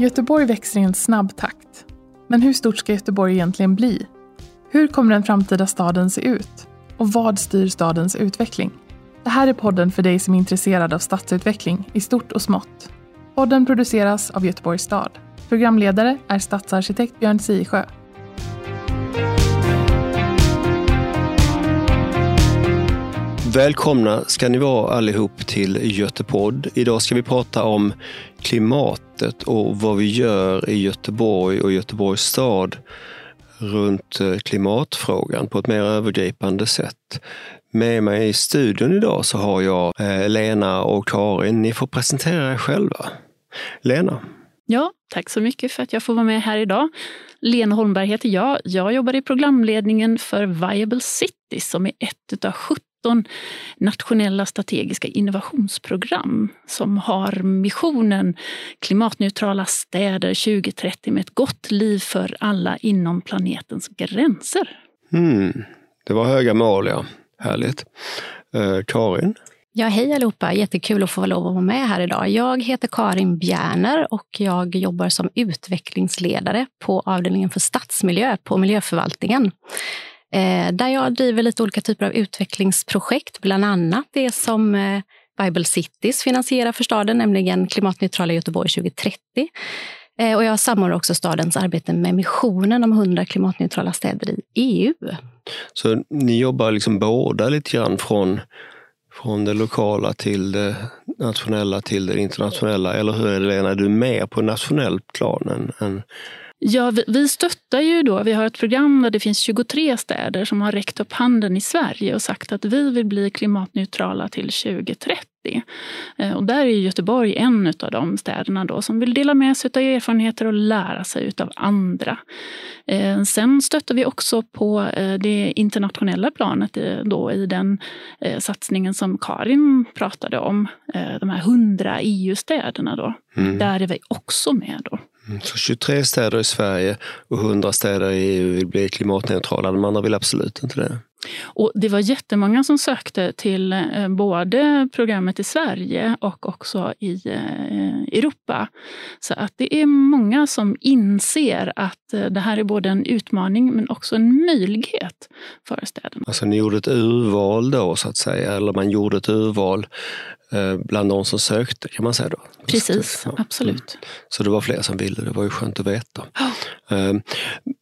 Göteborg växer i en snabb takt. Men hur stort ska Göteborg egentligen bli? Hur kommer den framtida staden se ut? Och vad styr stadens utveckling? Det här är podden för dig som är intresserad av stadsutveckling i stort och smått. Podden produceras av Göteborgs stad. Programledare är stadsarkitekt Björn Sisjö. Välkomna ska ni vara allihop till Götepodd. Idag ska vi prata om klimatet och vad vi gör i Göteborg och Göteborgs stad runt eh, klimatfrågan på ett mer övergripande sätt. Med mig i studion idag så har jag eh, Lena och Karin. Ni får presentera er själva. Lena? Ja, tack så mycket för att jag får vara med här idag. Lena Holmberg heter jag. Jag jobbar i programledningen för Viable City som är ett av 17 nationella strategiska innovationsprogram som har missionen klimatneutrala städer 2030 med ett gott liv för alla inom planetens gränser. Mm, det var höga mål, ja. Härligt. Eh, Karin? Ja, hej allihopa! Jättekul att få lov att vara med här idag. Jag heter Karin Bjärner och jag jobbar som utvecklingsledare på avdelningen för stadsmiljö på miljöförvaltningen. Eh, där jag driver lite olika typer av utvecklingsprojekt, bland annat det som eh, Bible Cities finansierar för staden, nämligen klimatneutrala Göteborg 2030. Eh, och jag samordnar också stadens arbete med missionen om 100 klimatneutrala städer i EU. Så ni jobbar liksom båda lite grann från, från det lokala till det nationella till det internationella, eller hur är det Lena? Är du mer på nationell plan än, än Ja, vi, vi stöttar ju då, vi har ett program där det finns 23 städer som har räckt upp handen i Sverige och sagt att vi vill bli klimatneutrala till 2030. Eh, och där är Göteborg en av de städerna då som vill dela med sig av erfarenheter och lära sig av andra. Eh, sen stöttar vi också på eh, det internationella planet då i den satsningen som Karin pratade om, de här 100 EU-städerna då. Mm. Där är vi också med då. Mm, så 23 städer i Sverige och 100 städer i EU vill bli klimatneutrala. De andra vill absolut inte det. Och det var jättemånga som sökte till eh, både programmet i Sverige och också i eh, Europa. Så att det är många som inser att eh, det här är både en utmaning men också en möjlighet för städerna. Alltså ni gjorde ett urval då så att säga, eller man gjorde ett urval bland de som sökte kan man säga då? Precis, ja. absolut. Mm. Så det var fler som ville, det var ju skönt att veta. Oh.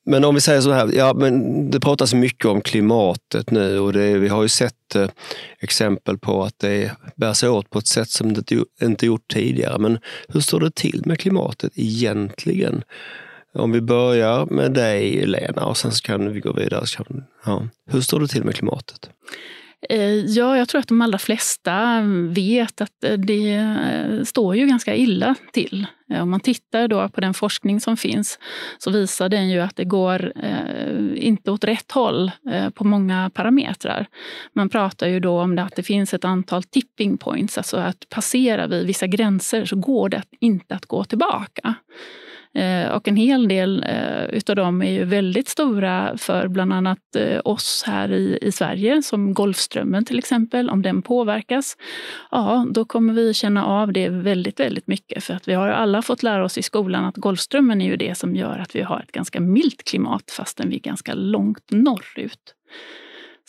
Men om vi säger så här, ja, men det pratas mycket om klimatet nu och det, vi har ju sett eh, exempel på att det bär sig åt på ett sätt som det inte gjort tidigare. Men hur står det till med klimatet egentligen? Om vi börjar med dig Lena och sen så kan vi gå vidare. Ja. Hur står det till med klimatet? Eh, ja, jag tror att de allra flesta vet att eh, det eh, står ju ganska illa till. Om man tittar då på den forskning som finns så visar den ju att det går inte åt rätt håll på många parametrar. Man pratar ju då om att det finns ett antal tipping points, alltså att passerar vi vissa gränser så går det inte att gå tillbaka. Eh, och en hel del av utav dem är ju väldigt stora för bland annat eh, oss här i, i Sverige, som Golfströmmen till exempel. Om den påverkas, ja, då kommer vi känna av det väldigt, väldigt mycket. För att vi har ju alla fått lära oss i skolan att Golfströmmen är ju det som gör att vi har ett ganska milt klimat fastän vi är ganska långt norrut.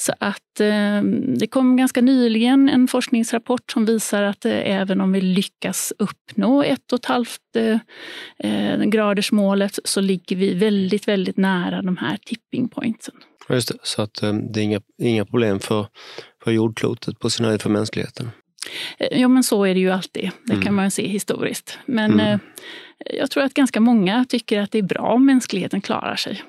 Så att eh, det kom ganska nyligen en forskningsrapport som visar att eh, även om vi lyckas uppnå ett och ett halvt eh, graders målet så ligger vi väldigt, väldigt nära de här tipping pointsen. Just det, så att eh, det är inga, inga problem för, för jordklotet på sin höjd för mänskligheten. Ja, men så är det ju alltid. Det mm. kan man se historiskt. Men mm. eh, jag tror att ganska många tycker att det är bra om mänskligheten klarar sig.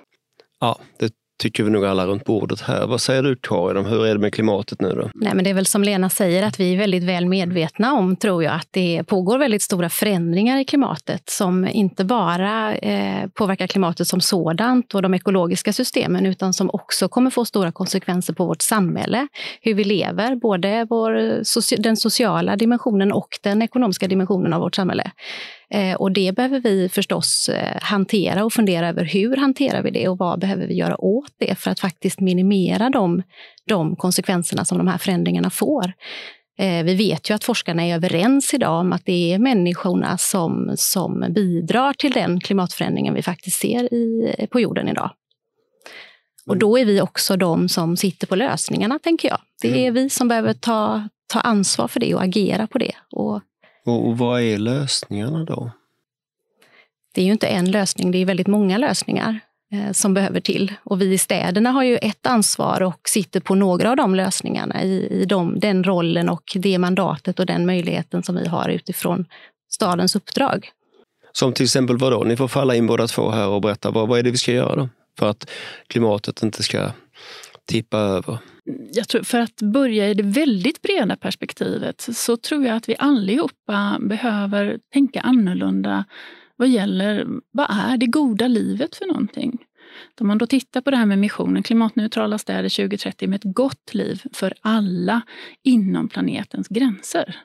Ja, det tycker vi nog alla runt bordet här. Vad säger du Karin, hur är det med klimatet nu då? Nej, men det är väl som Lena säger att vi är väldigt väl medvetna om, tror jag, att det pågår väldigt stora förändringar i klimatet som inte bara eh, påverkar klimatet som sådant och de ekologiska systemen, utan som också kommer få stora konsekvenser på vårt samhälle, hur vi lever, både vår, den sociala dimensionen och den ekonomiska dimensionen av vårt samhälle. Eh, och det behöver vi förstås eh, hantera och fundera över hur hanterar vi det och vad behöver vi göra åt det för att faktiskt minimera de, de konsekvenserna som de här förändringarna får. Eh, vi vet ju att forskarna är överens idag om att det är människorna som, som bidrar till den klimatförändringen vi faktiskt ser i, på jorden idag. Och då är vi också de som sitter på lösningarna, tänker jag. Det är mm. vi som behöver ta, ta ansvar för det och agera på det. Och, och, och vad är lösningarna då? Det är ju inte en lösning, det är väldigt många lösningar eh, som behöver till. Och vi i städerna har ju ett ansvar och sitter på några av de lösningarna i, i de, den rollen och det mandatet och den möjligheten som vi har utifrån stadens uppdrag. Som till exempel vad då? Ni får falla in båda två här och berätta vad, vad är det vi ska göra då? För att klimatet inte ska tippa över. Jag tror, för att börja i det väldigt breda perspektivet så tror jag att vi allihopa behöver tänka annorlunda vad gäller vad är det goda livet för någonting. Om man då tittar på det här med missionen klimatneutrala städer 2030 med ett gott liv för alla inom planetens gränser.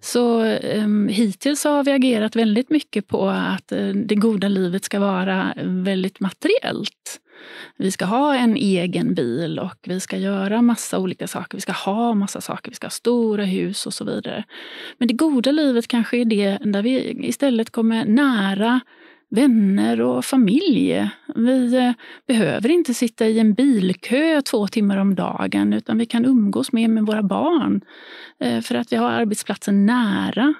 Så um, hittills har vi agerat väldigt mycket på att uh, det goda livet ska vara väldigt materiellt. Vi ska ha en egen bil och vi ska göra massa olika saker. Vi ska ha massa saker, vi ska ha stora hus och så vidare. Men det goda livet kanske är det där vi istället kommer nära vänner och familj. Vi eh, behöver inte sitta i en bilkö två timmar om dagen utan vi kan umgås mer med våra barn eh, för att vi har arbetsplatsen nära.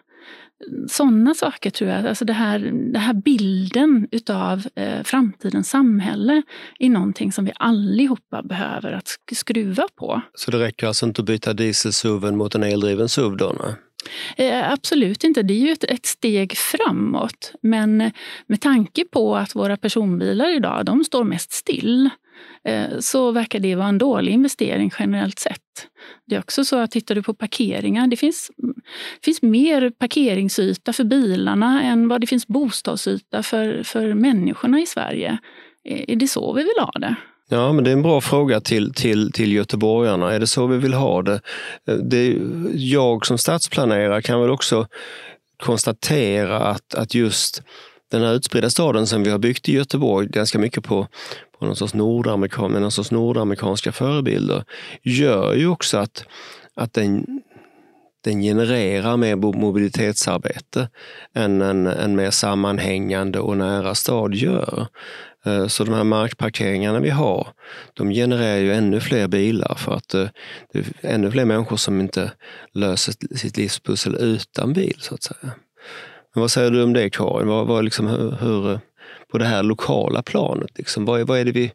Sådana saker tror jag, alltså det här, den här bilden utav eh, framtidens samhälle är någonting som vi allihopa behöver att skruva på. Så det räcker alltså inte att byta dieselsuven mot en eldriven SUV då? Nej? Eh, absolut inte, det är ju ett, ett, steg framåt. Men med tanke på att våra personbilar idag, de står mest still, Eh, så verkar det vara en dålig investering generellt sett. Det är också så att tittar du på parkeringar, det finns, mm, finns mer parkeringsyta för bilarna än vad det finns bostadsyta för, för människorna i Sverige. Eh, är det så vi vill ha det? Ja, men det är en bra fråga till, till, till göteborgarna. Är det så vi vill ha det? Eh, det? Jag som stadsplanerare kan väl också konstatera att, att just den här utspridda staden som vi har byggt i Göteborg ganska mycket på, och någon sorts nordamerikan, någon sorts nordamerikanska förebilder gör ju också att, att den, den genererar mer mobilitetsarbete än en, en mer sammanhängande och nära stad gör. Eh, så de här markparkeringarna vi har, de genererar ju ännu fler bilar för att eh, det är ännu fler människor som inte löser sitt livspussel utan bil så att säga. Men vad säger du om det Karin? Vad, vad liksom, hur, hur, på det här lokala planet, liksom, vad, vad, är det vi,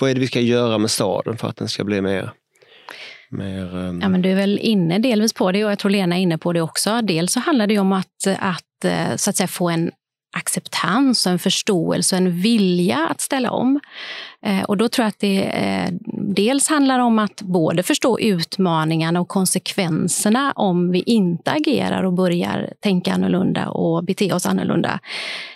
vad är det vi ska göra med staden för att den ska bli mer Mer, um... ja, men du är väl inne delvis på det och jag tror Lena är inne på det också. Dels så handlar det om att, att, eh, så att säga, få en acceptans, en förståelse och en vilja att ställa om. Eh, och då tror jag att det eh, dels handlar om att både förstå utmaningarna och konsekvenserna om vi inte agerar och börjar tänka annorlunda och bete oss annorlunda.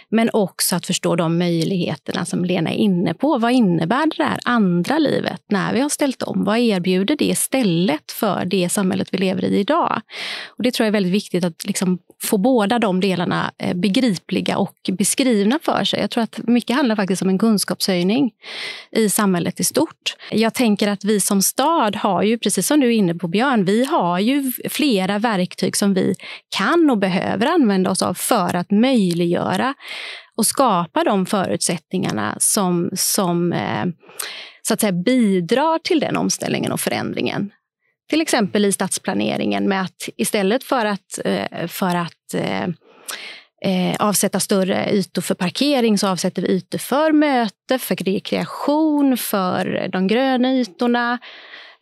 Men också att förstå de möjligheterna som Lena är inne på. Vad innebär det där andra livet när vi har ställt om? Vad erbjuder det istället för det samhället vi lever i idag? Och det tror jag är väldigt viktigt att liksom få båda de delarna eh, begripliga och beskrivna för sig. Jag tror att mycket handlar faktiskt om en kunskapshöjning i samhället i stort. Jag tänker att vi som stad har ju, precis som du är inne på Björn, vi har ju flera verktyg som vi kan och behöver använda oss av för att möjliggöra och skapa de förutsättningarna som, som eh, så att säga, bidrar till den omställningen och förändringen. Till exempel i stadsplaneringen med att istället för att, eh, för att eh, eh, avsätta större ytor för parkering så avsätter vi ytor för möte, för rekreation, för de gröna ytorna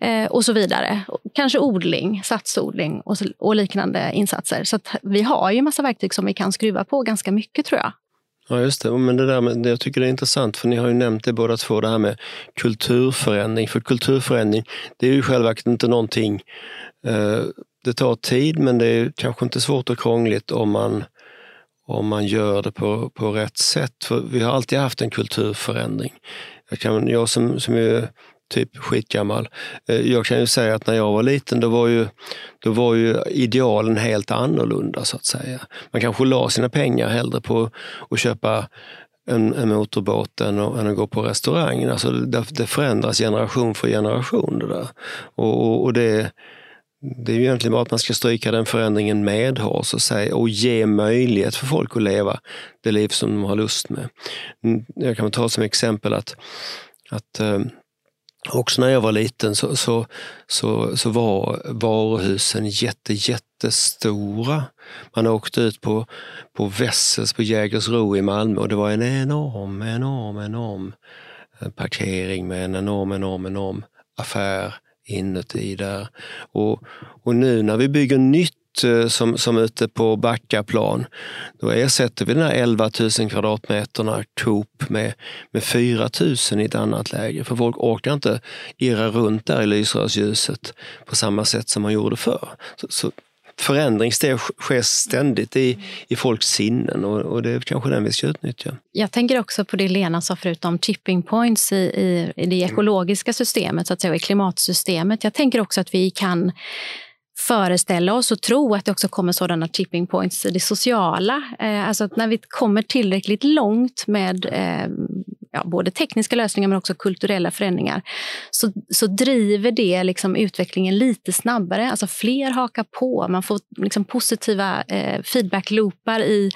eh, och så vidare. Kanske odling, satsodling och, och liknande insatser. Så vi har ju massa verktyg som vi kan skruva på ganska mycket tror jag. Ja, just det. Men det där med, jag tycker det är intressant, för ni har ju nämnt det båda två, det här med kulturförändring. För kulturförändring, det är ju själva inte någonting, eh, det tar tid, men det är kanske inte svårt och krångligt om man, om man gör det på, på rätt sätt. För vi har alltid haft en kulturförändring. Jag, kan, jag som, som är typ skitgammal. Eh, jag kan ju säga att när jag var liten då var ju, då var ju idealen helt annorlunda så att säga. Man kanske la sina pengar hellre på att köpa en, en motorbåt än, än att gå på restaurang. Alltså det, det förändras generation för generation det där. Och, och, och det, det är ju egentligen bara att man ska stryka den förändringen medhårs och, säga, och ge möjlighet för folk att leva det liv som de har lust med. Mm, jag kan ta som exempel att, att eh, Också när jag var liten så, så, så, så var varuhusen jätte, jättestora. Man åkte ut på, på Wessels på Jägersro i Malmö och det var en enorm, enorm, enorm eh, parkering med en enorm, enorm, enorm affär inuti där. Och, och nu när vi bygger nytt eh, som, som ute på Backaplan. Då ersätter vi den här 11 000 kvadratmeterna Coop med, med 4 000 i ett annat läge. För folk orkar inte irra runt där i lysrörsljuset på samma sätt som man gjorde förr. Så, så förändring sker ständigt i, i folks sinnen och, och det är kanske den vi ska utnyttja. Jag tänker också på det Lena sa förut om tipping points i, i, i det ekologiska systemet, så att säga, i klimatsystemet. Jag tänker också att vi kan föreställa oss och tro att det också kommer sådana tipping points i det sociala. Eh, alltså att när vi kommer tillräckligt långt med eh, ja, både tekniska lösningar men också kulturella förändringar, så, så driver det liksom utvecklingen lite snabbare. Alltså fler hakar på, man får liksom positiva eh, feedback-loopar i,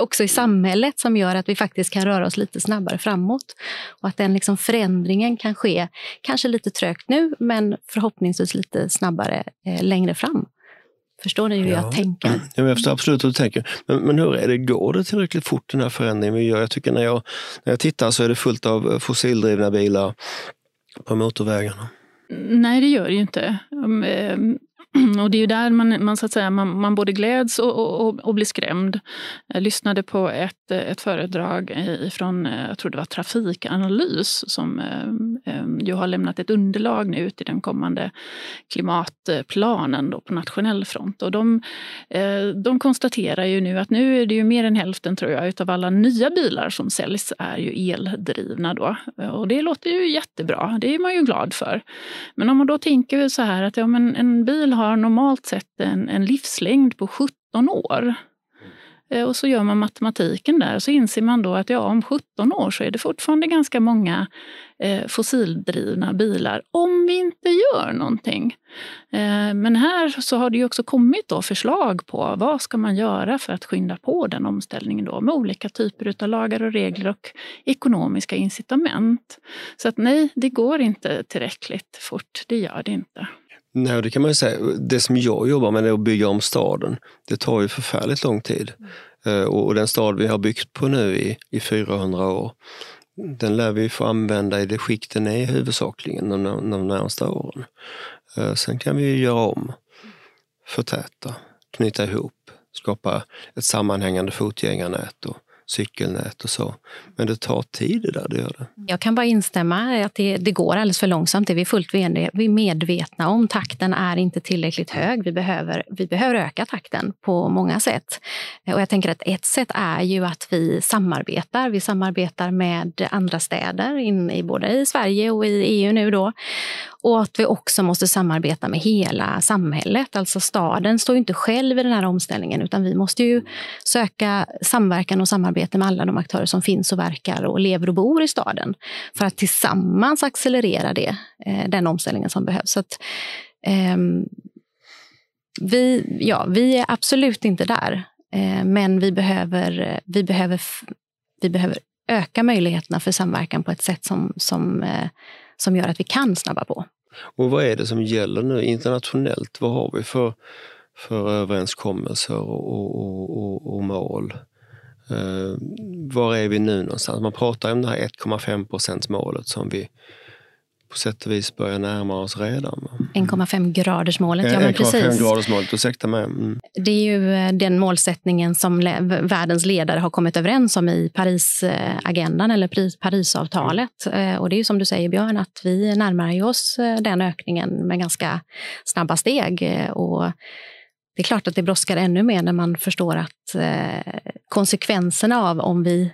också i samhället som gör att vi faktiskt kan röra oss lite snabbare framåt. Och att den liksom förändringen kan ske, kanske lite trögt nu, men förhoppningsvis lite snabbare eh, längre fram. Förstår ni hur ja. jag tänker? jag förstår absolut hur du tänker. Men, men hur är det, går det tillräckligt fort den här förändringen vi gör? Jag tycker när jag, när jag tittar så är det fullt av fossildrivna bilar på motorvägarna. Nej, det gör det ju inte. Och det är ju där man, man, så att säga, man, man både gläds och, och, och, blir skrämd. Jag lyssnade på ett, ett föredrag från, eh, jag tror det var Trafikanalys, som eh, eh, ju har lämnat ett underlag nu till den kommande klimatplanen då på nationell front. Och de, de konstaterar ju nu att nu är det ju mer än hälften, tror jag, utav alla nya bilar som säljs är ju eldrivna. Då. Och det låter ju jättebra, det är man ju glad för. Men om man då tänker så här att ja, men en bil har normalt sett en, en livslängd på 17 år. Eh, och så gör man matematiken där och så inser man då att ja, om 17 år så är det fortfarande ganska många eh, fossildrivna bilar om vi inte gör någonting. Eh, men här så har det ju också kommit då förslag på vad ska man göra för att skynda på den omställningen då med olika typer av lagar och regler och ekonomiska incitament. Så att nej, det går inte tillräckligt fort. Det gör det inte. Nej, det kan man ju säga. Det som jag jobbar med är att bygga om staden. Det tar ju förfärligt lång tid. Mm. Och den stad vi har byggt på nu i, i 400 år, den lär vi få använda i det skick den är huvudsakligen de, de närmaste åren. Eh, sen kan vi göra om, förtäta, knyta ihop, skapa ett sammanhängande fotgängarnät och cykelnät och så. Men det tar tid det där, det gör det. Jag kan bara instämma att det, det går alldeles för långsamt. Det är vi fullt medvetna om. Takten är inte tillräckligt hög. Vi behöver, vi behöver öka takten på många sätt. Och jag tänker att ett sätt är ju att vi samarbetar. Vi samarbetar med andra städer, in i, både i Sverige och i EU nu då. Och att vi också måste samarbeta med hela samhället. Alltså staden står inte själv i den här omställningen utan vi måste ju söka samverkan och samarbete med alla de aktörer som finns och verkar och lever och bor i staden för att tillsammans accelerera det, eh, den omställningen som behövs. Så att, um, vi, ja, vi är absolut inte där, eh, men vi behöver, vi, behöver, vi behöver öka möjligheterna för samverkan på ett sätt som, som, eh, som gör att vi kan snabba på. Och vad är det som gäller nu internationellt? Vad har vi för, för överenskommelser och, och, och, och mål? Uh, var är vi nu någonstans? Man pratar om det här 1,5-procentsmålet som vi på sätt och vis börjar närma oss redan. 1,5 graders målet, ja men precis. 1,5 graders målet, ursäkta mig. Mm. Det är ju eh, den målsättningen som världens ledare har kommit överens om i Parisagendan eller Parisavtalet. Mm. Och det är ju som du säger Björn, att vi närmar oss den ökningen med ganska snabba steg. Och det är klart att det brådskar ännu mer när man förstår att konsekvenserna av om vi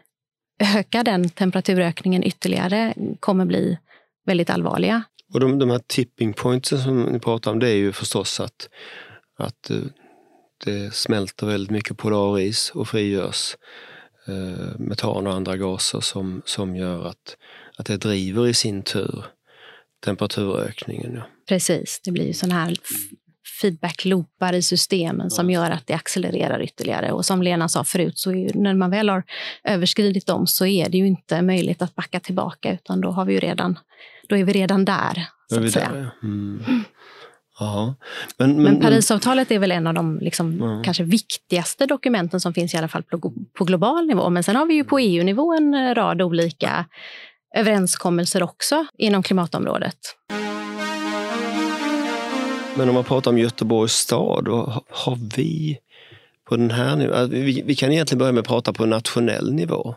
ökar den temperaturökningen ytterligare kommer bli väldigt allvarliga. Och de, de här tipping pointsen som ni pratar om, det är ju förstås att, att eh, det smälter väldigt mycket polaris och frigörs eh, metan och andra gaser som, som gör att, att det driver i sin tur temperaturökningen. Ja. Precis, det blir ju sån här feedback-loopar i systemen som gör att det accelererar ytterligare. Och som Lena sa förut, så ju, när man väl har överskridit dem så är det ju inte möjligt att backa tillbaka utan då, har vi ju redan, då är vi redan där. Så att säga. Där, ja. mm. Men, men, men, Parisavtalet är väl en av de liksom, ja. kanske viktigaste dokumenten som finns i alla fall på, på global nivå. Men sen har vi ju på EU-nivå en rad olika överenskommelser också inom klimatområdet. Men om man pratar om Göteborgs stad, har vi på den här nivån, vi, vi kan egentligen börja med att prata på nationell nivå.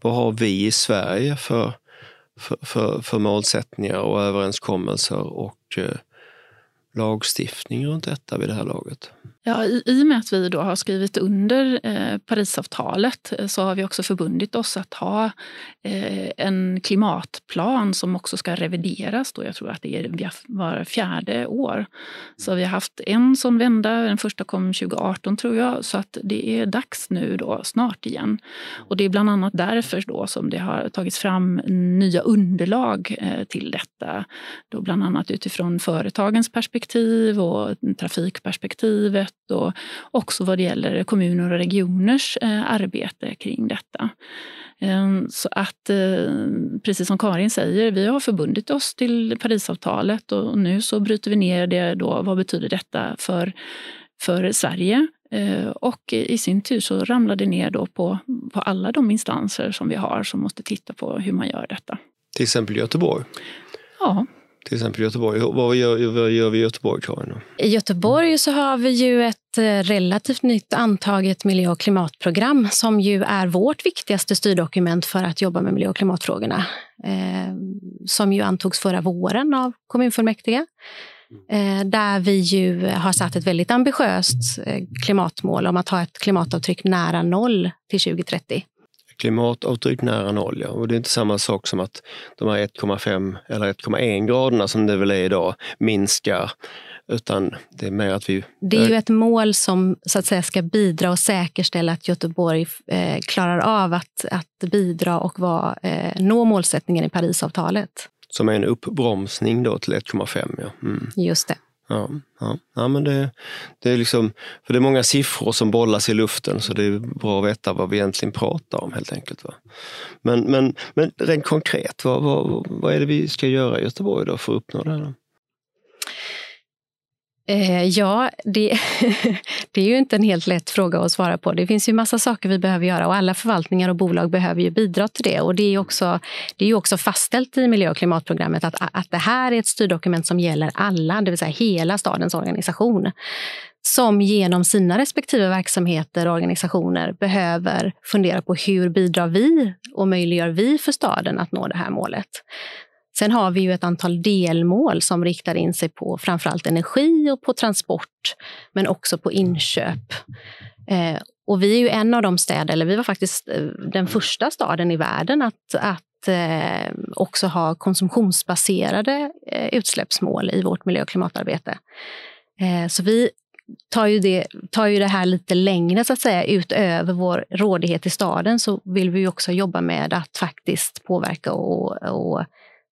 Vad har vi i Sverige för, för, för, för målsättningar och överenskommelser och eh, lagstiftning runt detta vid det här laget? Ja, i, I och med att vi då har skrivit under eh, Parisavtalet eh, så har vi också förbundit oss att ha eh, en klimatplan som också ska revideras. Då. Jag tror att det är var fjärde år. Så vi har haft en sån vända, den första kom 2018 tror jag, så att det är dags nu då snart igen. Och det är bland annat därför då som det har tagits fram nya underlag eh, till detta. Då bland annat utifrån företagens perspektiv och trafikperspektivet och också vad det gäller kommuner och regioners eh, arbete kring detta. Ehm, så att, eh, precis som Karin säger, vi har förbundit oss till Parisavtalet och nu så bryter vi ner det. Då, vad betyder detta för, för Sverige? Eh, och i sin tur så ramlar det ner då på, på alla de instanser som vi har som måste titta på hur man gör detta. Till exempel Göteborg? Ja, till exempel Göteborg. Vad gör, vad gör vi i Göteborg, Karin? I Göteborg så har vi ju ett eh, relativt nytt antaget miljö och klimatprogram som ju är vårt viktigaste styrdokument för att jobba med miljö och klimatfrågorna. Eh, som ju antogs förra våren av kommunfullmäktige. Eh, där vi ju har satt ett väldigt ambitiöst eh, klimatmål om att ha ett klimatavtryck nära noll till 2030 klimatavtryck nära noll. Ja. Och det är inte samma sak som att de här 1,5 eller 1,1 graderna som det väl är idag minskar. Utan det är mer att vi... Det är ju ett mål som så att säga ska bidra och säkerställa att Göteborg eh, klarar av att, att bidra och var, eh, nå målsättningen i Parisavtalet. Som är en uppbromsning då till 1,5 ja. Mm. Just det. Ja, ja. ja men det, det, är liksom, för det är många siffror som bollas i luften så det är bra att veta vad vi egentligen pratar om helt enkelt. Va? Men, men, men rent konkret, vad, vad, vad är det vi ska göra i Göteborg då för att uppnå det här? Eh, ja, det, det, är ju inte en helt lätt fråga att svara på. Det finns ju massa saker vi behöver göra och alla förvaltningar och bolag behöver ju bidra till det. Och det är också, det är också fastställt i miljö och klimatprogrammet att, att det här är ett styrdokument som gäller alla, det vill säga hela stadens organisation som genom sina respektive verksamheter och organisationer behöver fundera på hur bidrar vi och möjliggör vi för staden att nå det här målet. Sen har vi ju ett antal delmål som riktar in sig på framförallt energi och på transport, men också på inköp. Eh, och vi är ju en av de städer, eller vi var faktiskt eh, den första staden i världen att, att eh, också ha konsumtionsbaserade eh, utsläppsmål i vårt miljö och klimatarbete. Eh, så vi tar ju, det, tar ju det här lite längre, så att säga, utöver vår rådighet i staden så vill vi också jobba med att faktiskt påverka och, och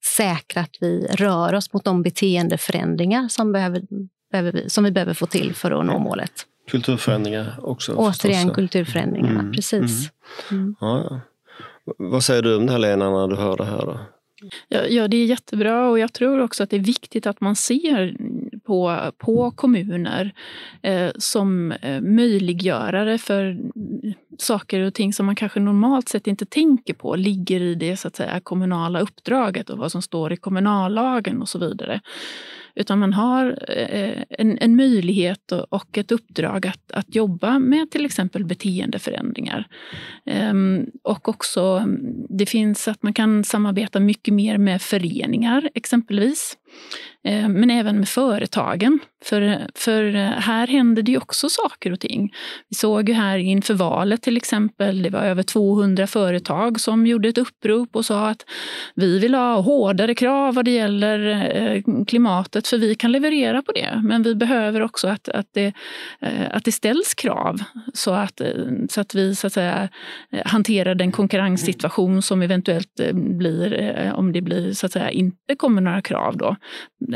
säkra att vi rör oss mot de beteendeförändringar som, behöver, behöver, som vi behöver få till för att nå målet. Kulturförändringar också? Återigen förstås. kulturförändringarna, mm. precis. Mm. Mm. Ja, ja. Vad säger du om det här Lena, när du hör det här? Då? Ja, ja, det är jättebra och jag tror också att det är viktigt att man ser på, på kommuner eh, som eh, möjliggörare för saker och ting som man kanske normalt sett inte tänker på ligger i det så att säga, kommunala uppdraget och vad som står i kommunallagen och så vidare. Utan man har eh, en, en möjlighet och ett uppdrag att, att jobba med till exempel beteendeförändringar. Ehm, och också, det finns att man kan samarbeta mycket mer med föreningar exempelvis. Ehm, men även med företagen. För, för här händer det ju också saker och ting. Vi såg ju här inför valet till exempel, det var över 200 företag som gjorde ett upprop och sa att vi vill ha hårdare krav vad det gäller eh, klimatet för vi kan leverera på det. Men vi behöver också att, att, det, eh, att det ställs krav så att, eh, så att vi så att säga, hanterar den konkurrenssituation som eventuellt blir om det blir, så att säga, inte kommer några krav. Då.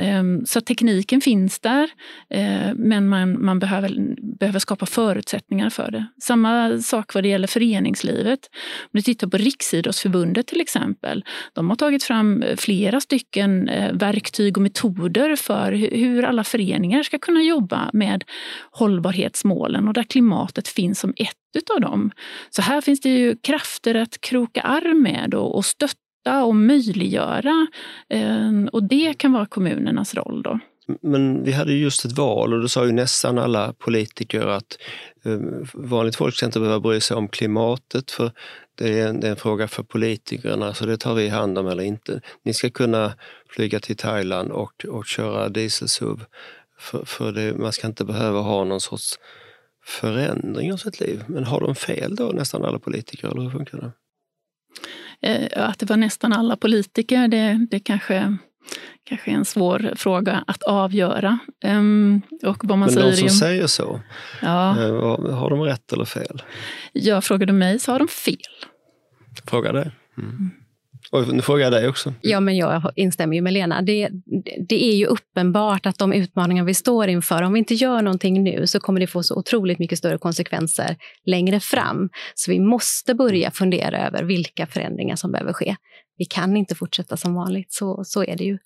Ehm, så tekniken finns där, Eh, men man, man behöver, behöver skapa förutsättningar för det. Samma sak vad det gäller föreningslivet. Om du tittar på Riksidrottsförbundet till exempel. De har tagit fram eh, flera stycken eh, verktyg och metoder för hur alla föreningar ska kunna jobba med hållbarhetsmålen och där klimatet finns som ett av dem. Så här finns det ju krafter att kroka arm med och stötta och möjliggöra. Och det kan vara kommunernas roll då. Men vi hade just ett val och då sa ju nästan alla politiker att eh, vanligt folk ska inte behöva bry sig om klimatet för det är, en, det är en fråga för politikerna, så det tar vi hand om eller inte. Ni ska kunna flyga till Thailand och, och köra dieselsuv. För, för det, man ska inte behöva ha någon sorts förändring av sitt liv. Men har de fel då, nästan alla politiker, eller hur funkar det? Eh, att det var nästan alla politiker, det, det kanske kanske är en svår fråga att avgöra. Um, och vad man Men säger de som säger så, ja. uh, har de rätt eller fel? Ja, frågar du mig så har de fel. Fråga dig. Mm. Och nu frågar jag dig också. Ja, men jag instämmer ju med Lena. Det, det är ju uppenbart att de utmaningar vi står inför, om vi inte gör någonting nu så kommer det få så otroligt mycket större konsekvenser längre fram. Så vi måste börja fundera över vilka förändringar som behöver ske. Vi kan inte fortsätta som vanligt, så, så är det ju.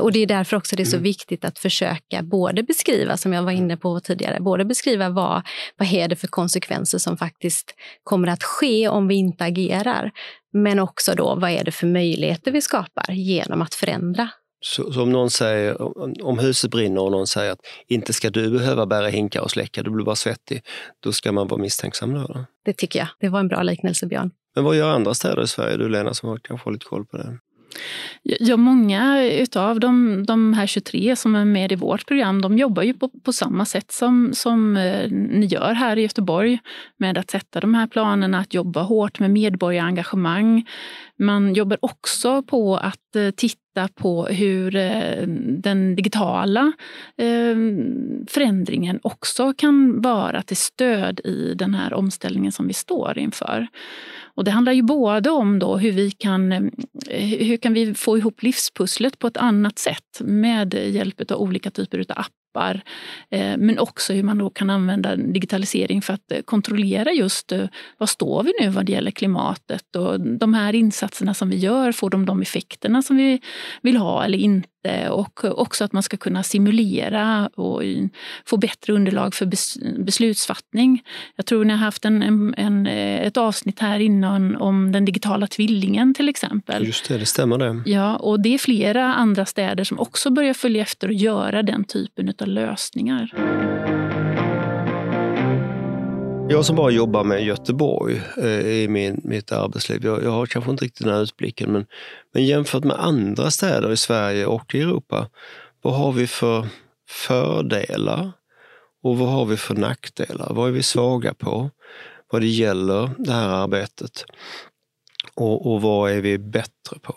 Och det är därför också det är så mm. viktigt att försöka både beskriva, som jag var inne på tidigare, både beskriva vad, vad är det för konsekvenser som faktiskt kommer att ske om vi inte agerar. Men också då, vad är det för möjligheter vi skapar genom att förändra? Så, så om någon säger, om huset brinner och någon säger att inte ska du behöva bära hinkar och släcka, du blir bara svettig, då ska man vara misstänksam då? Eller? Det tycker jag. Det var en bra liknelse, Björn. Men vad gör andra städer i Sverige, du Lena som har, kanske har lite koll på det? Ja, många utav de, de här 23 som är med i vårt program, de jobbar ju på, på samma sätt som, som eh, ni gör här i Göteborg med att sätta de här planerna, att jobba hårt med medborgarengagemang. Man jobbar också på att eh, titta titta på hur eh, den digitala eh, förändringen också kan vara till stöd i den här omställningen som vi står inför. Och det handlar ju både om då hur vi kan, eh, hur kan vi få ihop livspusslet på ett annat sätt med hjälp av olika typer av appar appar. Eh, men också hur man då kan använda digitalisering för att eh, kontrollera just eh, var står vi nu vad det gäller klimatet och de här insatserna som vi gör, får de de effekterna som vi vill ha eller inte? Och också att man ska kunna simulera och få bättre underlag för beslutsfattning. Jag tror ni har haft en, en, en ett avsnitt här innan om den digitala tvillingen till exempel. Just det, det stämmer det. Ja, och det är flera andra städer som också börjar följa efter och göra den typen av lösningar. Jag som bara jobbar med Göteborg eh, i min, mitt arbetsliv, jag, jag, har kanske inte riktigt den här utblicken, men, men jämfört med andra städer i Sverige och i Europa, vad har vi för fördelar och vad har vi för nackdelar? Vad är vi svaga på vad det gäller det här arbetet? Och, och vad är vi bättre på?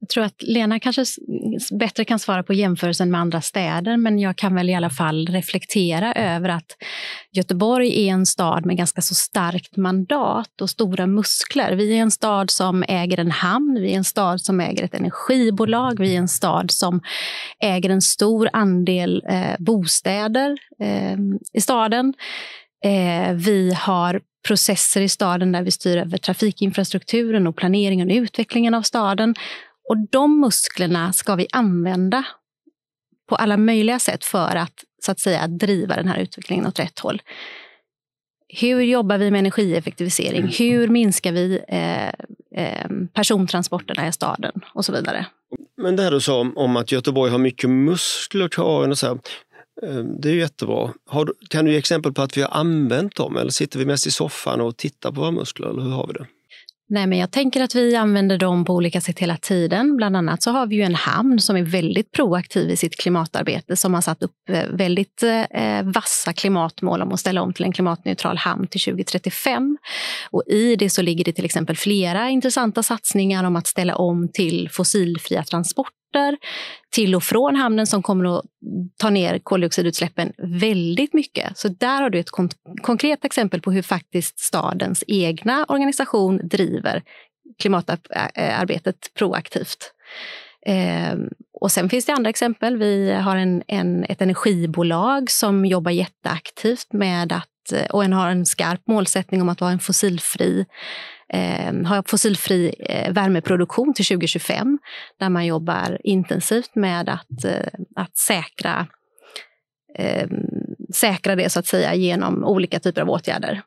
Jag tror att Lena kanske bättre kan svara på jämförelsen med andra städer, men jag kan väl i alla fall reflektera över att Göteborg är en stad med ganska så starkt mandat och stora muskler. Vi är en stad som äger en hamn, vi är en stad som äger ett energibolag, vi är en stad som äger en stor andel eh, bostäder eh, i staden. Eh, vi har processer i staden där vi styr över trafikinfrastrukturen och planeringen och utvecklingen av staden. Och de musklerna ska vi använda på alla möjliga sätt för att, så att säga, driva den här utvecklingen åt rätt håll. Hur jobbar vi med energieffektivisering? Mm. Hur minskar vi eh, eh, persontransporterna i staden och så vidare? Men det här du sa om, om att Göteborg har mycket muskler kvar, och så här, eh, det är ju jättebra. Har, kan du ge exempel på att vi har använt dem eller sitter vi mest i soffan och tittar på våra muskler? Eller hur har vi det? Nej, men jag tänker att vi använder dem på olika sätt hela tiden. Bland annat så har vi ju en hamn som är väldigt proaktiv i sitt klimatarbete som har satt upp eh, väldigt eh, vassa klimatmål om att ställa om till en klimatneutral hamn till 2035. Och I det så ligger det till exempel flera intressanta satsningar om att ställa om till fossilfria transporter transporter till och från hamnen som kommer att ta ner koldioxidutsläppen väldigt mycket. Så där har du ett konkret exempel på hur faktiskt stadens egna organisation driver klimatarbetet proaktivt. Ehm, och sen finns det andra exempel. Vi har en, en, ett energibolag som jobbar jätteaktivt med att och en har en skarp målsättning om att vara en fossilfri eh, ha fossilfri eh, värmeproduktion till 2025 där man jobbar intensivt med att, eh, att säkra, eh, säkra det så att säga genom olika typer av åtgärder.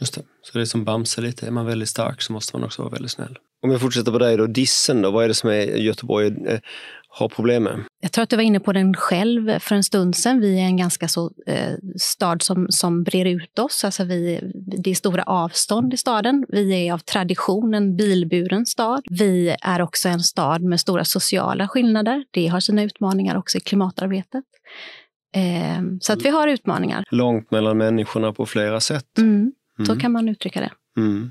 Just det. Så det är som Bamse lite, är man väldigt stark så måste man också vara väldigt snäll. Om jag fortsätter på dig då, Dissen då, vad är det som är Göteborg eh, har problem med? Jag tror att du var inne på den själv för en stund sedan. Vi är en ganska så eh, stad som, som brer ut oss. Alltså vi, det är stora avstånd i staden. Vi är av tradition en bilburen stad. Vi är också en stad med stora sociala skillnader. Det har sina utmaningar också i klimatarbetet. Eh, så att vi har utmaningar. Långt mellan människorna på flera sätt. Mm, så mm. kan man uttrycka det. Mm.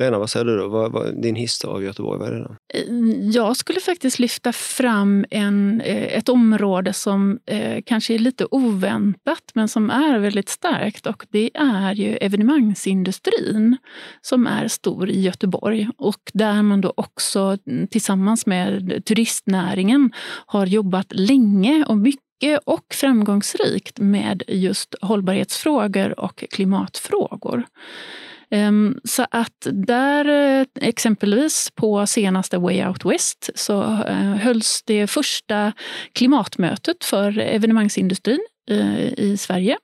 Lena, vad säger du då? Vad, vad, din hiss av Göteborg, vad är det då? Eh, jag skulle faktiskt lyfta fram en, eh, ett område som eh, kanske är lite oväntat men som är väldigt starkt och det är ju evenemangsindustrin som är stor i Göteborg och där man då också mm, tillsammans med turistnäringen har jobbat länge och mycket och framgångsrikt med just hållbarhetsfrågor och klimatfrågor. Ehm, så att där, eh, exempelvis på senaste Way Out West, så eh, hölls det första klimatmötet för evenemangsindustrin eh, i Sverige.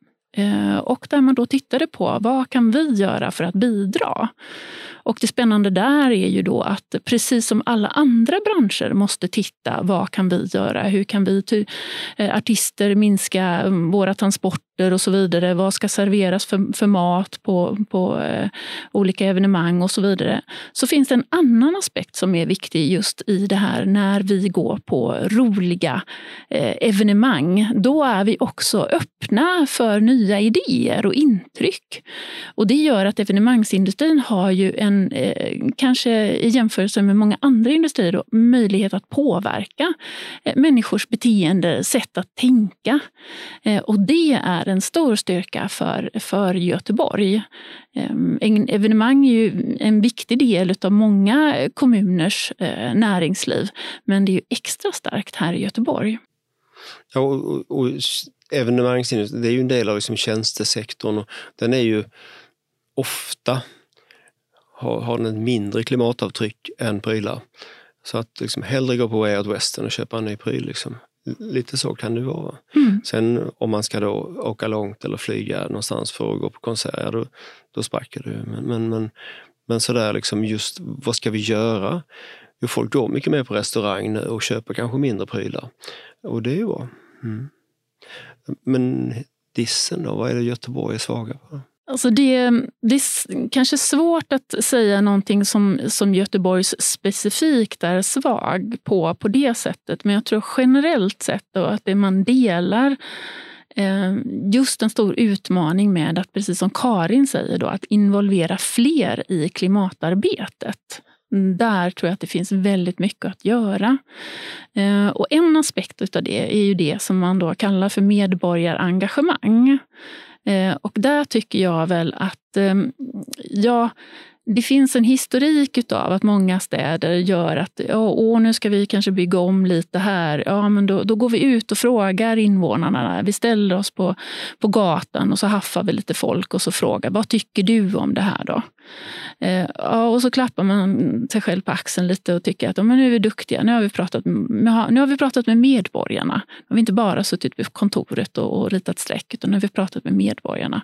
Och där man då tittade på vad kan vi göra för att bidra? Och det spännande där är ju då att precis som alla andra branscher måste titta, vad kan vi göra? Hur kan vi eh, artister minska mm, våra transporter och så vidare. Vad ska serveras för, för mat på, på eh, olika evenemang och så vidare. Så finns det en annan aspekt som är viktig just i det här när vi går på roliga eh, evenemang. Då är vi också öppna för nya idéer och intryck. Och det gör att evenemangsindustrin har ju en, eh, kanske i jämförelse med många andra industrier, då, möjlighet att påverka eh, människors beteende, sätt att tänka. Eh, och det är en stor styrka för, för Göteborg. Eh, evenemang är ju en viktig del av många kommuners eh, näringsliv, men det är ju extra starkt här i Göteborg. Ja, och, och evenemangsindustrin, det är ju en del av liksom tjänstesektorn och den är ju ofta har, har den ett mindre klimatavtryck än prylar. Så att liksom hellre gå på Way Out West än att köpa en ny pryl. Liksom. Lite så kan det vara. Mm. Sen om man ska då åka långt eller flyga någonstans för att gå på konsert, då, då sparkar du. Men, men, men, men sådär liksom just, vad ska vi göra? Jo, folk går mycket mer på restaurang nu och köper kanske mindre prylar. Och det är ju bra. Mm. Men dissen då, vad är det Göteborg är svaga på? Alltså det, det är kanske svårt att säga någonting som, som Göteborgs specifikt är svag på, på det sättet. Men jag tror generellt sett då att det man delar eh, just en stor utmaning med att, precis som Karin säger, då, att involvera fler i klimatarbetet. Mm, där tror jag att det finns väldigt mycket att göra. Eh, och en aspekt av det är ju det som man då kallar för medborgarengagemang. Eh, och där tycker jag väl att ehm, ja, det finns en historik av att många städer gör att åh, nu ska vi kanske bygga om lite här. Ja, men då, då går vi ut och frågar invånarna. Vi ställer oss på, på gatan och så haffar vi lite folk och så frågar vad tycker du om det här då? Eh, ja, och så klappar man sig själv på axeln lite och tycker att men nu är vi duktiga. Nu har vi pratat med, nu har vi pratat med medborgarna. Nu har vi inte bara suttit på kontoret och, och ritat streck, utan nu har vi pratat med medborgarna.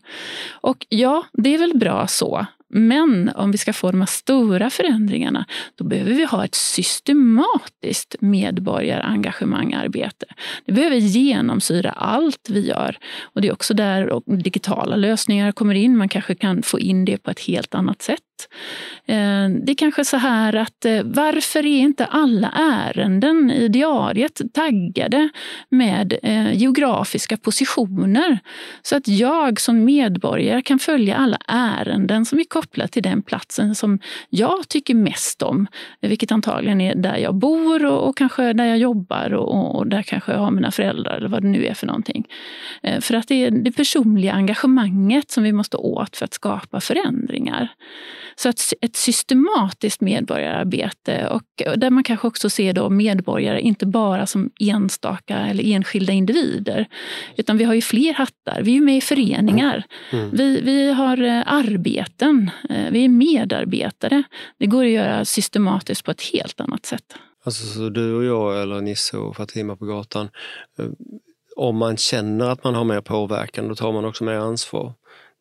Och ja, det är väl bra så. Men om vi ska få de här stora förändringarna, då behöver vi ha ett systematiskt medborgarengagemangarbete. Det behöver genomsyra allt vi gör. Och det är också där digitala lösningar kommer in. Man kanske kan få in det på ett helt annat sätt. Eh, det är kanske så här att eh, varför är inte alla ärenden i diariet taggade med eh, geografiska positioner? Så att jag som medborgare kan följa alla ärenden som är kopplade till den platsen som jag tycker mest om. Vilket antagligen är där jag bor och, kanske där jag jobbar och, och, där kanske jag har mina föräldrar eller vad det nu är för någonting. För att det är det personliga engagemanget som vi måste åt för att skapa förändringar. Så att ett systematiskt medborgararbete och där man kanske också ser då medborgare inte bara som enstaka eller enskilda individer. Utan vi har ju fler hattar. Vi är med i föreningar. Mm. Vi, vi har eh, arbeten. Eh, vi är medarbetare. Det går att göra systematiskt på ett helt annat sätt. Alltså så du och jag eller Nisse och Fatima på gatan. Eh, om man känner att man har mer påverkan, då tar man också mer ansvar.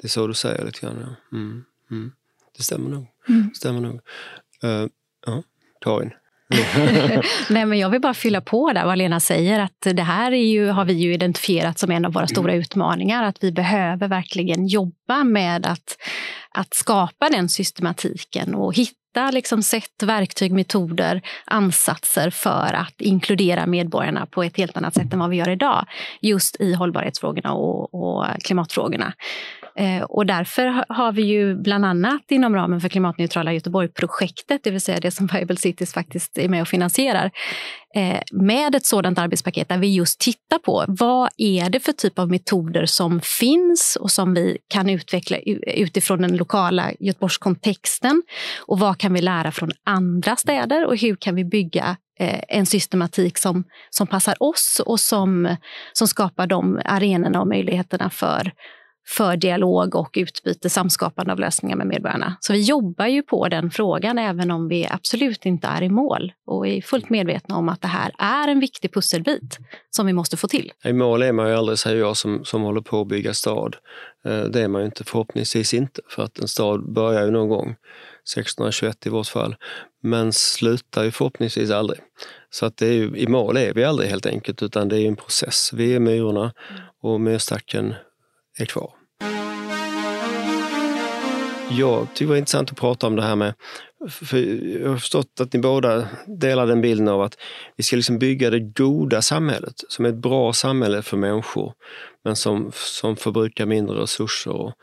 Det är så du säger lite grann. Ja. Mm. Mm. Det stämmer nog. Mm. Stämmer nog. Uh, ja, Karin? Nej, men jag vill bara fylla på där vad Lena säger, att det här är ju, har vi ju identifierat som en av våra stora mm. utmaningar, att vi behöver verkligen jobba med att, att skapa den systematiken och hitta liksom sätt, verktyg, metoder, ansatser för att inkludera medborgarna på ett helt annat sätt än vad vi gör idag, just i hållbarhetsfrågorna och, och klimatfrågorna. Eh, och därför har vi ju bland annat inom ramen för Klimatneutrala Göteborg-projektet, det vill säga det som Viable Cities faktiskt är med och finansierar, Eh, med ett sådant arbetspaket där vi just tittar på vad är det för typ av metoder som finns och som vi kan utveckla utifrån den lokala Göteborgskontexten. Och vad kan vi lära från andra städer och hur kan vi bygga eh, en systematik som, som passar oss och som, som skapar de arenorna och möjligheterna för för dialog och utbyte, samskapande av lösningar med medborgarna. Så vi jobbar ju på den frågan även om vi absolut inte är i mål och är fullt medvetna om att det här är en viktig pusselbit som vi måste få till. I mål är man ju aldrig, säger jag som, som håller på att bygga stad. Eh, det är man ju inte, förhoppningsvis inte, för att en stad börjar ju någon gång, 1621 i vårt fall, men slutar ju förhoppningsvis aldrig. Så att det är ju, i mål är vi aldrig helt enkelt, utan det är en process. Vi är myrorna och myrstacken är kvar. Jag tycker det var intressant att prata om det här med, för jag har förstått att ni båda delar den bilden av att vi ska liksom bygga det goda samhället som är ett bra samhälle för människor, men som, som förbrukar mindre resurser och,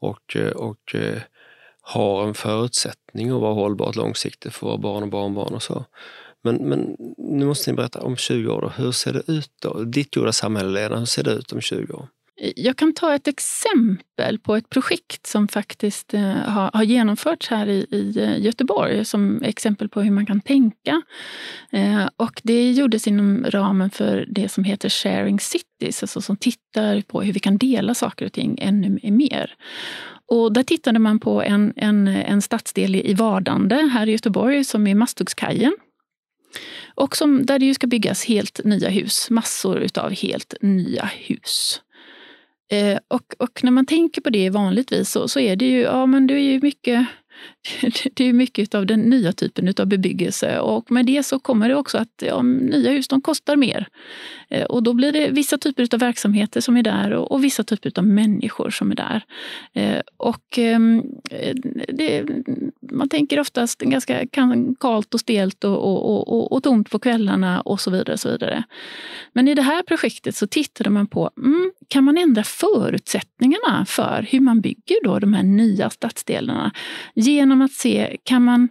och, och eh, har en förutsättning att vara hållbart långsiktigt för våra barn och barnbarn och så. Men, men nu måste ni berätta om 20 år, då. hur ser det ut då? Ditt goda samhälle, Lena, hur ser det ut om 20 år? Jag kan ta ett exempel på ett projekt som faktiskt eh, har, har genomförts här i, i, eh, Göteborg som exempel på hur man kan tänka. Eh, och det gjordes inom ramen för det som heter Sharing Cities, alltså som tittar på hur vi kan dela saker och ting ännu mer. Och där tittade man på en, en, en stadsdel i Vardande här i Göteborg som är Masthuggskajen. Och som, där det ju ska byggas helt nya hus, massor utav helt nya hus. Eh, och, och, när man tänker på det vanligtvis så, så är det ju, ja men du är ju mycket det är mycket av den nya typen av bebyggelse och med det så kommer det också att ja, nya hus de kostar mer. Eh, och då blir det vissa typer av verksamheter som är där och, och vissa typer av människor som är där. Eh, och ehm, eh, det, man tänker oftast ganska kallt och stelt och, och, och, och, tomt på kvällarna och så vidare. så vidare. Men i det här projektet så tittade man på, mm, kan man ändra förutsättningarna för hur man bygger då de här nya stadsdelarna genom att se, kan man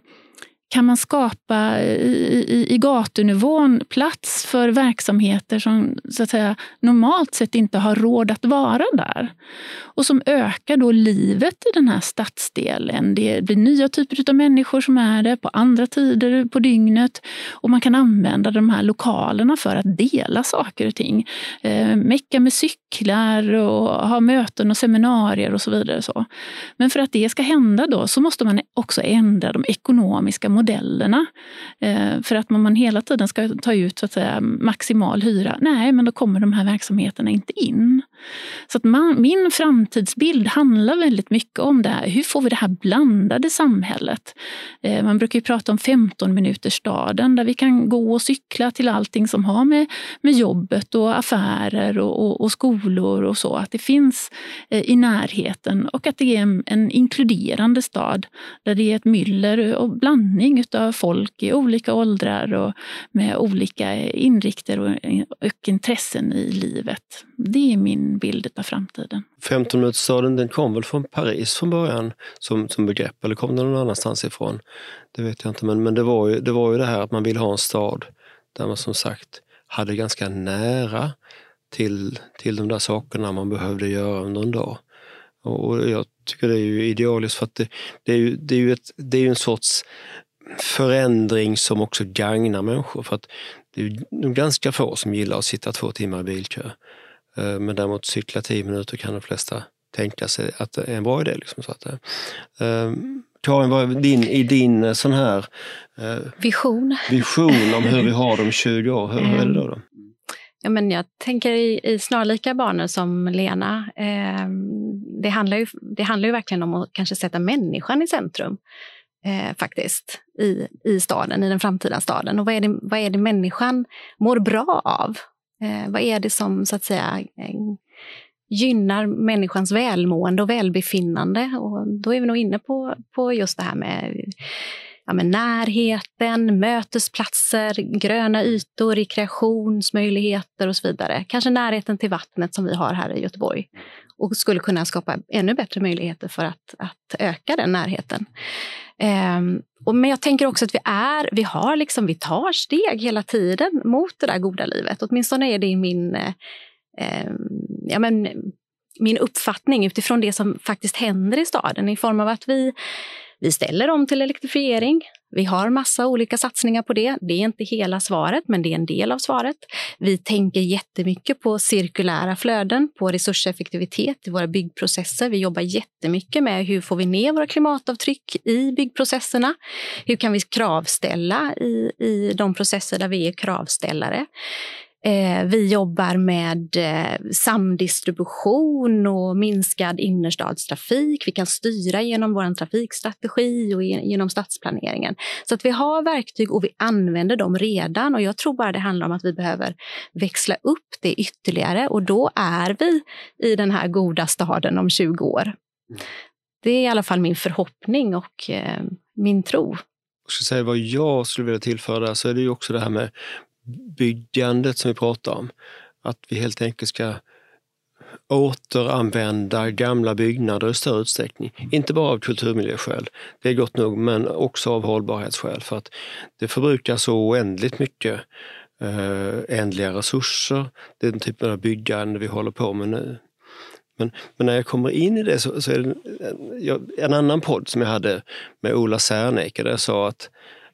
kan man skapa i, i, i gatunivån plats för verksamheter som så att säga, normalt sett inte har råd att vara där. Och som ökar då livet i den här stadsdelen. Det blir nya typer av människor som är där på andra tider på dygnet. Och man kan använda de här lokalerna för att dela saker och ting. Eh, mecka med cyklar och ha möten och seminarier och så vidare. Så. Men för att det ska hända då så måste man också ändra de ekonomiska modellerna. Eh, för att man hela tiden ska ta ut så att säga, maximal hyra, nej, men då kommer de här verksamheterna inte in. Så att man, min framtidsbild handlar väldigt mycket om det här. Hur får vi det här blandade samhället? Eh, man brukar ju prata om 15 minuters staden där vi kan gå och cykla till allting som har med, med jobbet och affärer och, och, och skolor och så. Att det finns eh, i närheten och att det är en, en inkluderande stad där det är ett myller och blandning av folk i olika åldrar och med olika inrikter och, och intressen i livet. Det är min bild av framtiden. 15 minutersstaden den kom väl från Paris från början som, som begrepp, eller kom den någon annanstans ifrån? Det vet jag inte, men, men det, var ju, det var ju det här att man vill ha en stad där man som sagt hade ganska nära till, till de där sakerna man behövde göra under en dag. Och jag tycker det är ju idealiskt för att det, det är, ju, det, är ju ett, det är en sorts förändring som också gagnar människor. För att det är nog ganska få som gillar att sitta två timmar i bilkö. Eh, men däremot cykla tio minuter kan de flesta tänka sig att det är en bra idé. Liksom, så att, eh, Karin, vad är din, i din eh, sån här vision. vision om hur vi har dem 20 år, hur, hur är det då? då? Ja, men jag tänker i, i snarlika banor som Lena. Eh, det, handlar ju, det handlar ju verkligen om att kanske sätta människan i centrum eh, faktiskt i, i staden, i den framtida staden. Och vad är det, vad är det människan mår bra av? Eh, vad är det som så att säga eh, gynnar människans välmående och välbefinnande? Och då är vi nog inne på, på just det här med ja, men närheten, mötesplatser, gröna ytor, rekreationsmöjligheter och så vidare. Kanske närheten till vattnet som vi har här i Göteborg och skulle kunna skapa ännu bättre möjligheter för att, att öka den närheten. Um, och, men jag tänker också att vi, är, vi, har liksom, vi tar steg hela tiden mot det där goda livet. Åtminstone är det min, eh, ehm, ja, men, min uppfattning utifrån det som faktiskt händer i staden i form av att vi vi ställer om till elektrifiering. Vi har massa olika satsningar på det. Det är inte hela svaret, men det är en del av svaret. Vi tänker jättemycket på cirkulära flöden, på resurseffektivitet i våra byggprocesser. Vi jobbar jättemycket med hur får vi ner våra klimatavtryck i byggprocesserna? Hur kan vi kravställa i, i de processer där vi är kravställare? Eh, vi jobbar med eh, samdistribution och minskad innerstadstrafik. Vi kan styra genom vår trafikstrategi och genom stadsplaneringen. Så att vi har verktyg och vi använder dem redan. Och Jag tror bara det handlar om att vi behöver växla upp det ytterligare och då är vi i den här goda staden om 20 år. Mm. Det är i alla fall min förhoppning och eh, min tro. Jag ska säga vad jag skulle vilja tillföra så är det ju också det här med byggandet som vi pratar om. Att vi helt enkelt ska återanvända gamla byggnader i större utsträckning. Inte bara av kulturmiljöskäl, det är gott nog, men också av hållbarhetsskäl. För att det förbrukar så oändligt mycket eh, ändliga resurser, den typen av byggande vi håller på med nu. Men, men, när jag kommer in i det så, så är det en, en, annan podd som jag hade med Ola Serneke där jag sa att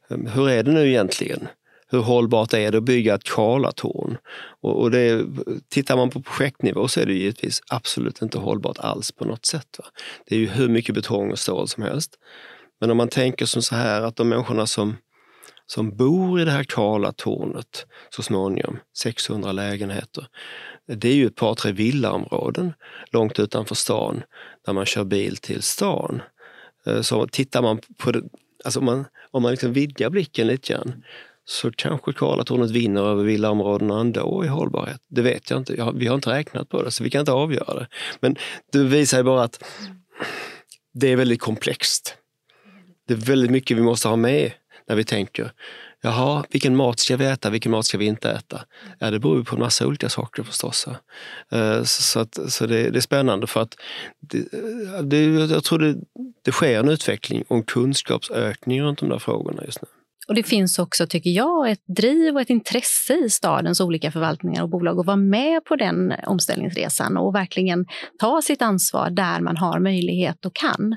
hur är det nu egentligen? Hur hållbart är det att bygga ett Karlatorn? Och, och det, tittar man på projektnivå så är det givetvis absolut inte hållbart alls på något sätt. Va? Det är ju hur mycket betong och stål som helst. Men om man tänker som så här att de människorna som, som bor i det här Karlatornet så småningom, 600 lägenheter, det är ju ett par, tre villaområden långt utanför stan där man kör bil till stan. Eh, så tittar man på det, alltså om man, om man liksom vidgar blicken lite grann så kanske Karlatornet vinner över villaområdena ändå i hållbarhet. Det vet jag inte. vi har inte räknat på det så vi kan inte avgöra det. Men det visar ju bara att det är väldigt komplext. Det är väldigt mycket vi måste ha med när vi tänker Jaha, vilken mat ska vi äta, vilken mat ska vi inte äta? Ja, det beror på en massa olika saker förstås. Eh, så, att, så det, det, är spännande för att det, eh, det, jag tror det, det sker en utveckling och en kunskapsökning runt de där frågorna just nu. Och det finns också, tycker jag, ett driv och ett intresse i stadens olika förvaltningar och bolag att vara med på den omställningsresan och verkligen ta sitt ansvar där man har möjlighet och kan.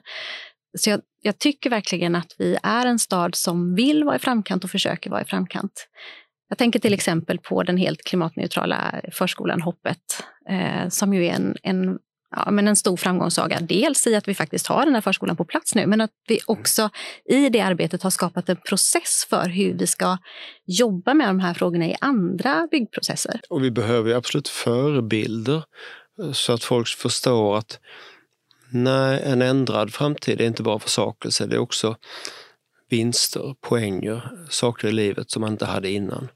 Så jag, jag tycker verkligen att vi är en stad som vill vara i framkant och försöker vara i framkant. Jag tänker till exempel på den helt klimatneutrala förskolan Hoppet, eh, som ju är en, en ja, men en stor framgångssaga. Dels i att vi faktiskt har den här förskolan på plats nu, men att vi också i det arbetet har skapat en process för hur vi ska jobba med de här frågorna i andra byggprocesser. Och vi behöver absolut förebilder Så att folk förstår att nej, en ändrad framtid är inte bara försakelse, det är också vinster, poänger, saker i livet som man inte hade innan.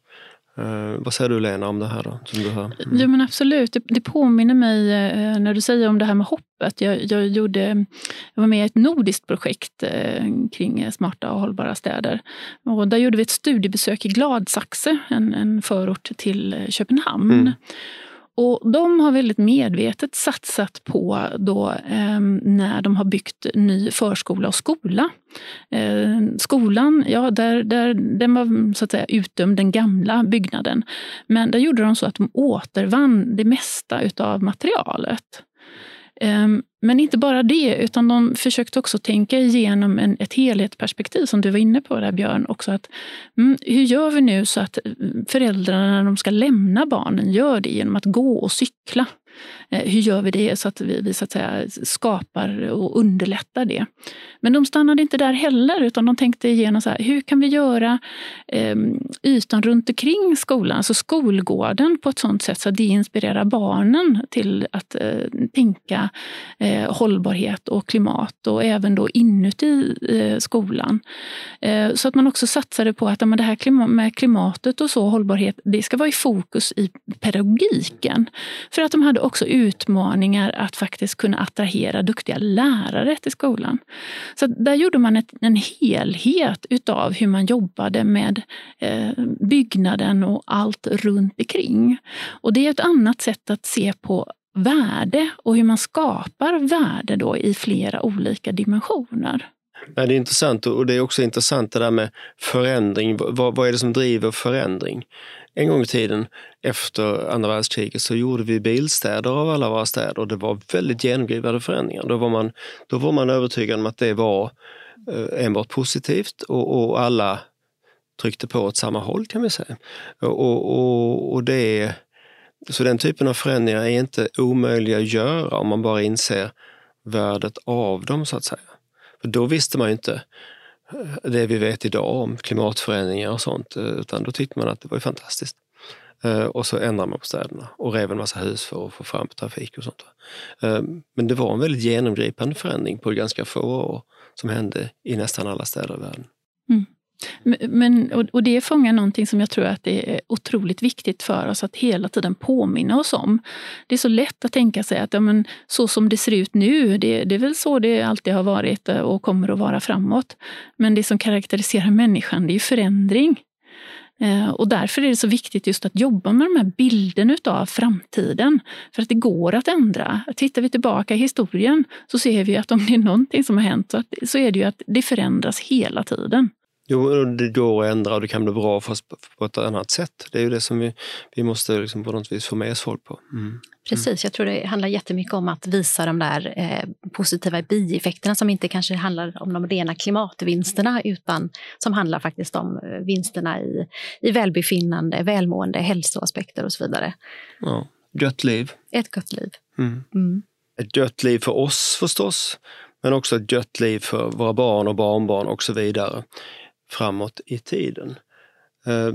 Uh, vad säger du Lena om det här då? Som du hör? Mm. Jo men absolut, det, det påminner mig uh, när du säger om det här med hoppet. Jag, jag, gjorde, jag var med i ett nordiskt projekt uh, kring smarta och hållbara städer. Och där gjorde vi ett studiebesök i Gladsaxe, en, en förort till Köpenhamn. Mm. Och de har väldigt medvetet satsat på då, eh, när de har byggt ny förskola och skola. Eh, skolan, ja, där, där, den var så att säga utdömd, den gamla byggnaden. Men där gjorde de så att de återvann det mesta utav materialet. Ehm, men inte bara det, utan de försökte också tänka igenom en, ett helhetsperspektiv som du var inne på där Björn. Också att, mm, hur gör vi nu så att mm, föräldrarna när de ska lämna barnen gör det genom att gå och cykla? Eh, hur gör vi det så att vi, vi så att säga, skapar och underlättar det? Men de stannade inte där heller, utan de tänkte igenom så här, hur kan vi göra eh, ytan runt omkring skolan, alltså skolgården, på ett sådant sätt så att det inspirerar barnen till att eh, tänka eh, hållbarhet och klimat och även då inuti eh, skolan. Eh, så att man också satsade på att det här med klimatet och så hållbarhet, det ska vara i fokus i pedagogiken. För att de hade också utmaningar att faktiskt kunna attrahera duktiga lärare till skolan. Så där gjorde man ett, en helhet utav hur man jobbade med eh, byggnaden och allt runt omkring. Och det är ett annat sätt att se på värde och hur man skapar värde då i flera olika dimensioner. Nej, det är intressant och det är också intressant det där med förändring. Vad, vad är det som driver förändring? En gång i tiden efter andra världskriget så gjorde vi bilstäder av alla våra städer och det var väldigt genomgripande förändringar. Då var man, då var man övertygad om att det var eh, enbart positivt och, och alla tryckte på åt samma håll kan vi säga. Och, och, och det, så den typen av förändringar är inte omöjliga att göra om man bara inser värdet av dem så att säga. För då visste man ju inte eh, det vi vet idag om klimatförändringar och sånt, eh, utan då tyckte man att det var fantastiskt. Eh, och så ändrade man på städerna och rev en massa hus för att få fram trafik och sånt. Men det var en väldigt genomgripande förändring på ganska få år som hände i nästan alla städer i världen. Men, och det fångar någonting som jag tror att det är otroligt viktigt för oss att hela tiden påminna oss om. Det är så lätt att tänka sig att ja, men, så som det ser ut nu, det, det är väl så det alltid har varit och kommer att vara framåt. Men det som karaktäriserar människan, det är förändring. Eh, och därför är det så viktigt just att jobba med de här bilderna av framtiden. För att det går att ändra. Tittar vi tillbaka i historien så ser vi att om det är någonting som har hänt så är det ju att det förändras hela tiden. Jo, det går att ändra och det kan bli bra fast på ett annat sätt. Det är ju det som vi, vi måste liksom på något vis få med oss folk på. Mm. Precis, jag tror det handlar jättemycket om att visa de där eh, positiva bieffekterna som inte kanske handlar om de rena klimatvinsterna utan som handlar faktiskt om eh, vinsterna i, i välbefinnande, välmående, hälsoaspekter och så vidare. Ja, gött liv. Ett gott liv. Mm. Mm. Ett gött liv för oss förstås, men också ett gött liv för våra barn och barnbarn och så vidare framåt i tiden. Eh,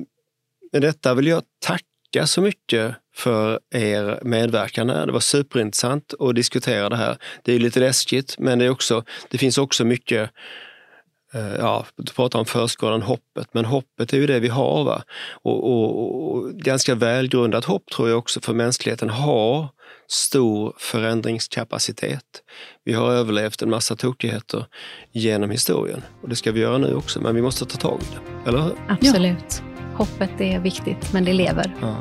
med detta vill jag tacka så mycket för er medverkan här. Det var superintressant att diskutera det här. Det är lite läskigt, men det, är också, det finns också mycket eh, Ja, du pratar om förskolan, hoppet, men hoppet är ju det vi har. Va? Och, och, och ganska välgrundat hopp tror jag också för mänskligheten har stor förändringskapacitet. Vi har överlevt en massa tokigheter genom historien och det ska vi göra nu också, men vi måste ta tag i det. Eller hur? Absolut. Ja. Hoppet är viktigt, men det lever. Ja.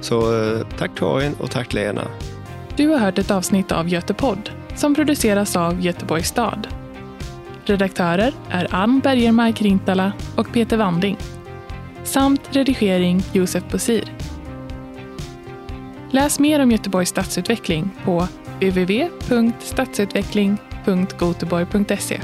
Så eh, tack Karin och tack Lena. Du har hört ett avsnitt av Götepodd som produceras av Göteborgs stad. Redaktörer är Ann Bergermark Rintala och Peter Wanding. Samt redigering Josef Bosir. Läs mer om Göteborgs stadsutveckling på www.stadsutveckling.goteborg.se